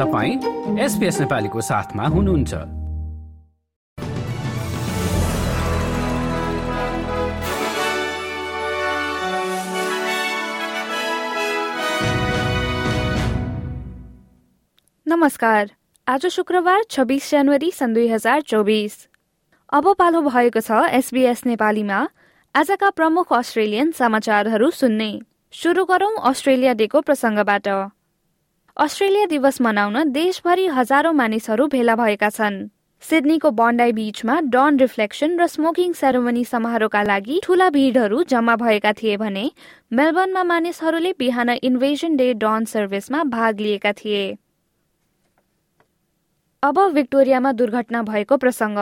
तपाईँ एसपिएस नेपालीको साथमा हुनुहुन्छ। नमस्कार। आज शुक्रबार छब्बिस जनवरी सन् दुई हजार चौबिस। अब पालो भएको छ एसबीएस नेपालीमा। आजका प्रमुख अस्ट्रेलियन समाचारहरू सुन्ने। सुरु गरौं अस्ट्रेलिया डेको प्रसङ्गबाट। अस्ट्रेलिया दिवस मनाउन देशभरि हजारौं मानिसहरू भेला भएका छन्। सिडनीको बन्डाई बीचमा डन रिफ्लेक्सन र स्मोकिङ सेरोमनी समारोहका लागि ठूला भीड़हरू जम्मा भएका थिए भने मेलबर्नमा मानिसहरूले बिहान इन्भेजन डे डन सर्भिसमा भाग लिएका थिए। अब विक्टोरियामा दुर्घटना भएको प्रसङ्ग।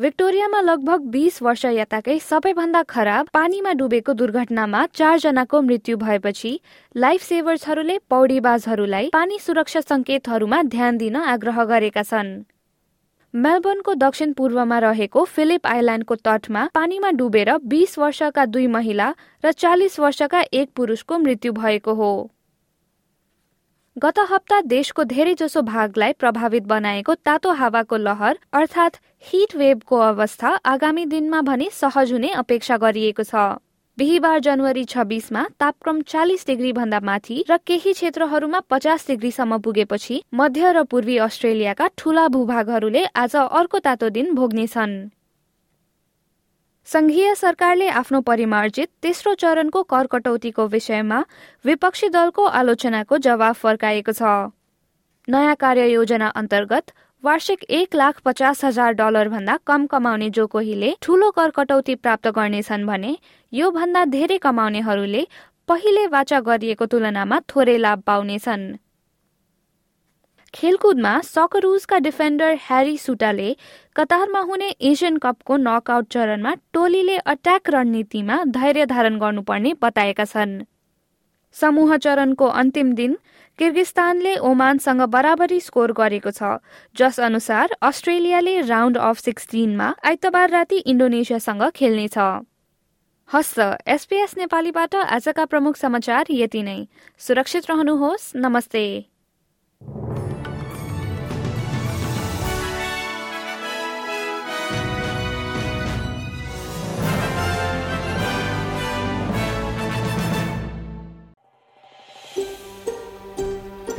भिक्टोरियामा लगभग बीस वर्ष यताकै सबैभन्दा खराब पानीमा डुबेको दुर्घटनामा चारजनाको मृत्यु भएपछि लाइफ सेभर्सहरूले पौडीबाजहरूलाई पानी सुरक्षा संकेतहरूमा ध्यान दिन आग्रह गरेका छन्। मेलबर्नको दक्षिण पूर्वमा रहेको फिलिप आइल्याण्डको तटमा पानीमा डुबेर बीस वर्षका दुई महिला र चालिस वर्षका एक पुरुषको मृत्यु भएको हो। गत हप्ता देशको धेरैजसो भागलाई प्रभावित बनाएको तातो हावाको लहर अर्थात् हिट वेभको अवस्था आगामी दिनमा भने सहज हुने अपेक्षा गरिएको छ। बिहिबार जनवरी छब्बिसमा तापक्रम चालिस डिग्री भन्दा माथि र केही क्षेत्रहरूमा पचास डिग्रीसम्म पुगेपछि मध्य र पूर्वी अस्ट्रेलियाका ठूला भूभागहरूले आज अर्को तातो दिन भोग्नेछन्। संघीय सरकारले आफ्नो परिमार्जित तेस्रो चरणको कर कटौतीको विषयमा विपक्षी दलको आलोचनाको जवाब फर्काएको छ। नयाँ कार्य योजना अन्तर्गत वार्षिक एक लाख पचास हजार डलर भन्दा कम कमाउने जो कोहीले ठूलो कर कटौती प्राप्त गर्नेछन् भने यो भन्दा धेरै कमाउनेहरूले पहिले वाचा गरिएको तुलनामा थोरै लाभ पाउनेछन्। खेलकुदमा सकरुजका डिफेन्डर ह्यारी सुटाले कतारमा हुने एसियन कपको नकआउट चरणमा टोलीले अट्याक रणनीतिमा धैर्य धारण गर्नुपर्ने बताएका छन्। समूह चरणको अन्तिम दिन किर्गिस्तानले ओमानसँग बराबरी स्कोर गरेको छ। जस अनुसार अस्ट्रेलियाले राउन्ड अफ सिक्सटिनमा आइतबार राति इन्डोनेसियासँग खेल्नेछ। हस्त एसपीएस नेपालीबाट आजका प्रमुख समाचार यति नै। सुरक्षित रहनुहोस्। नमस्ते।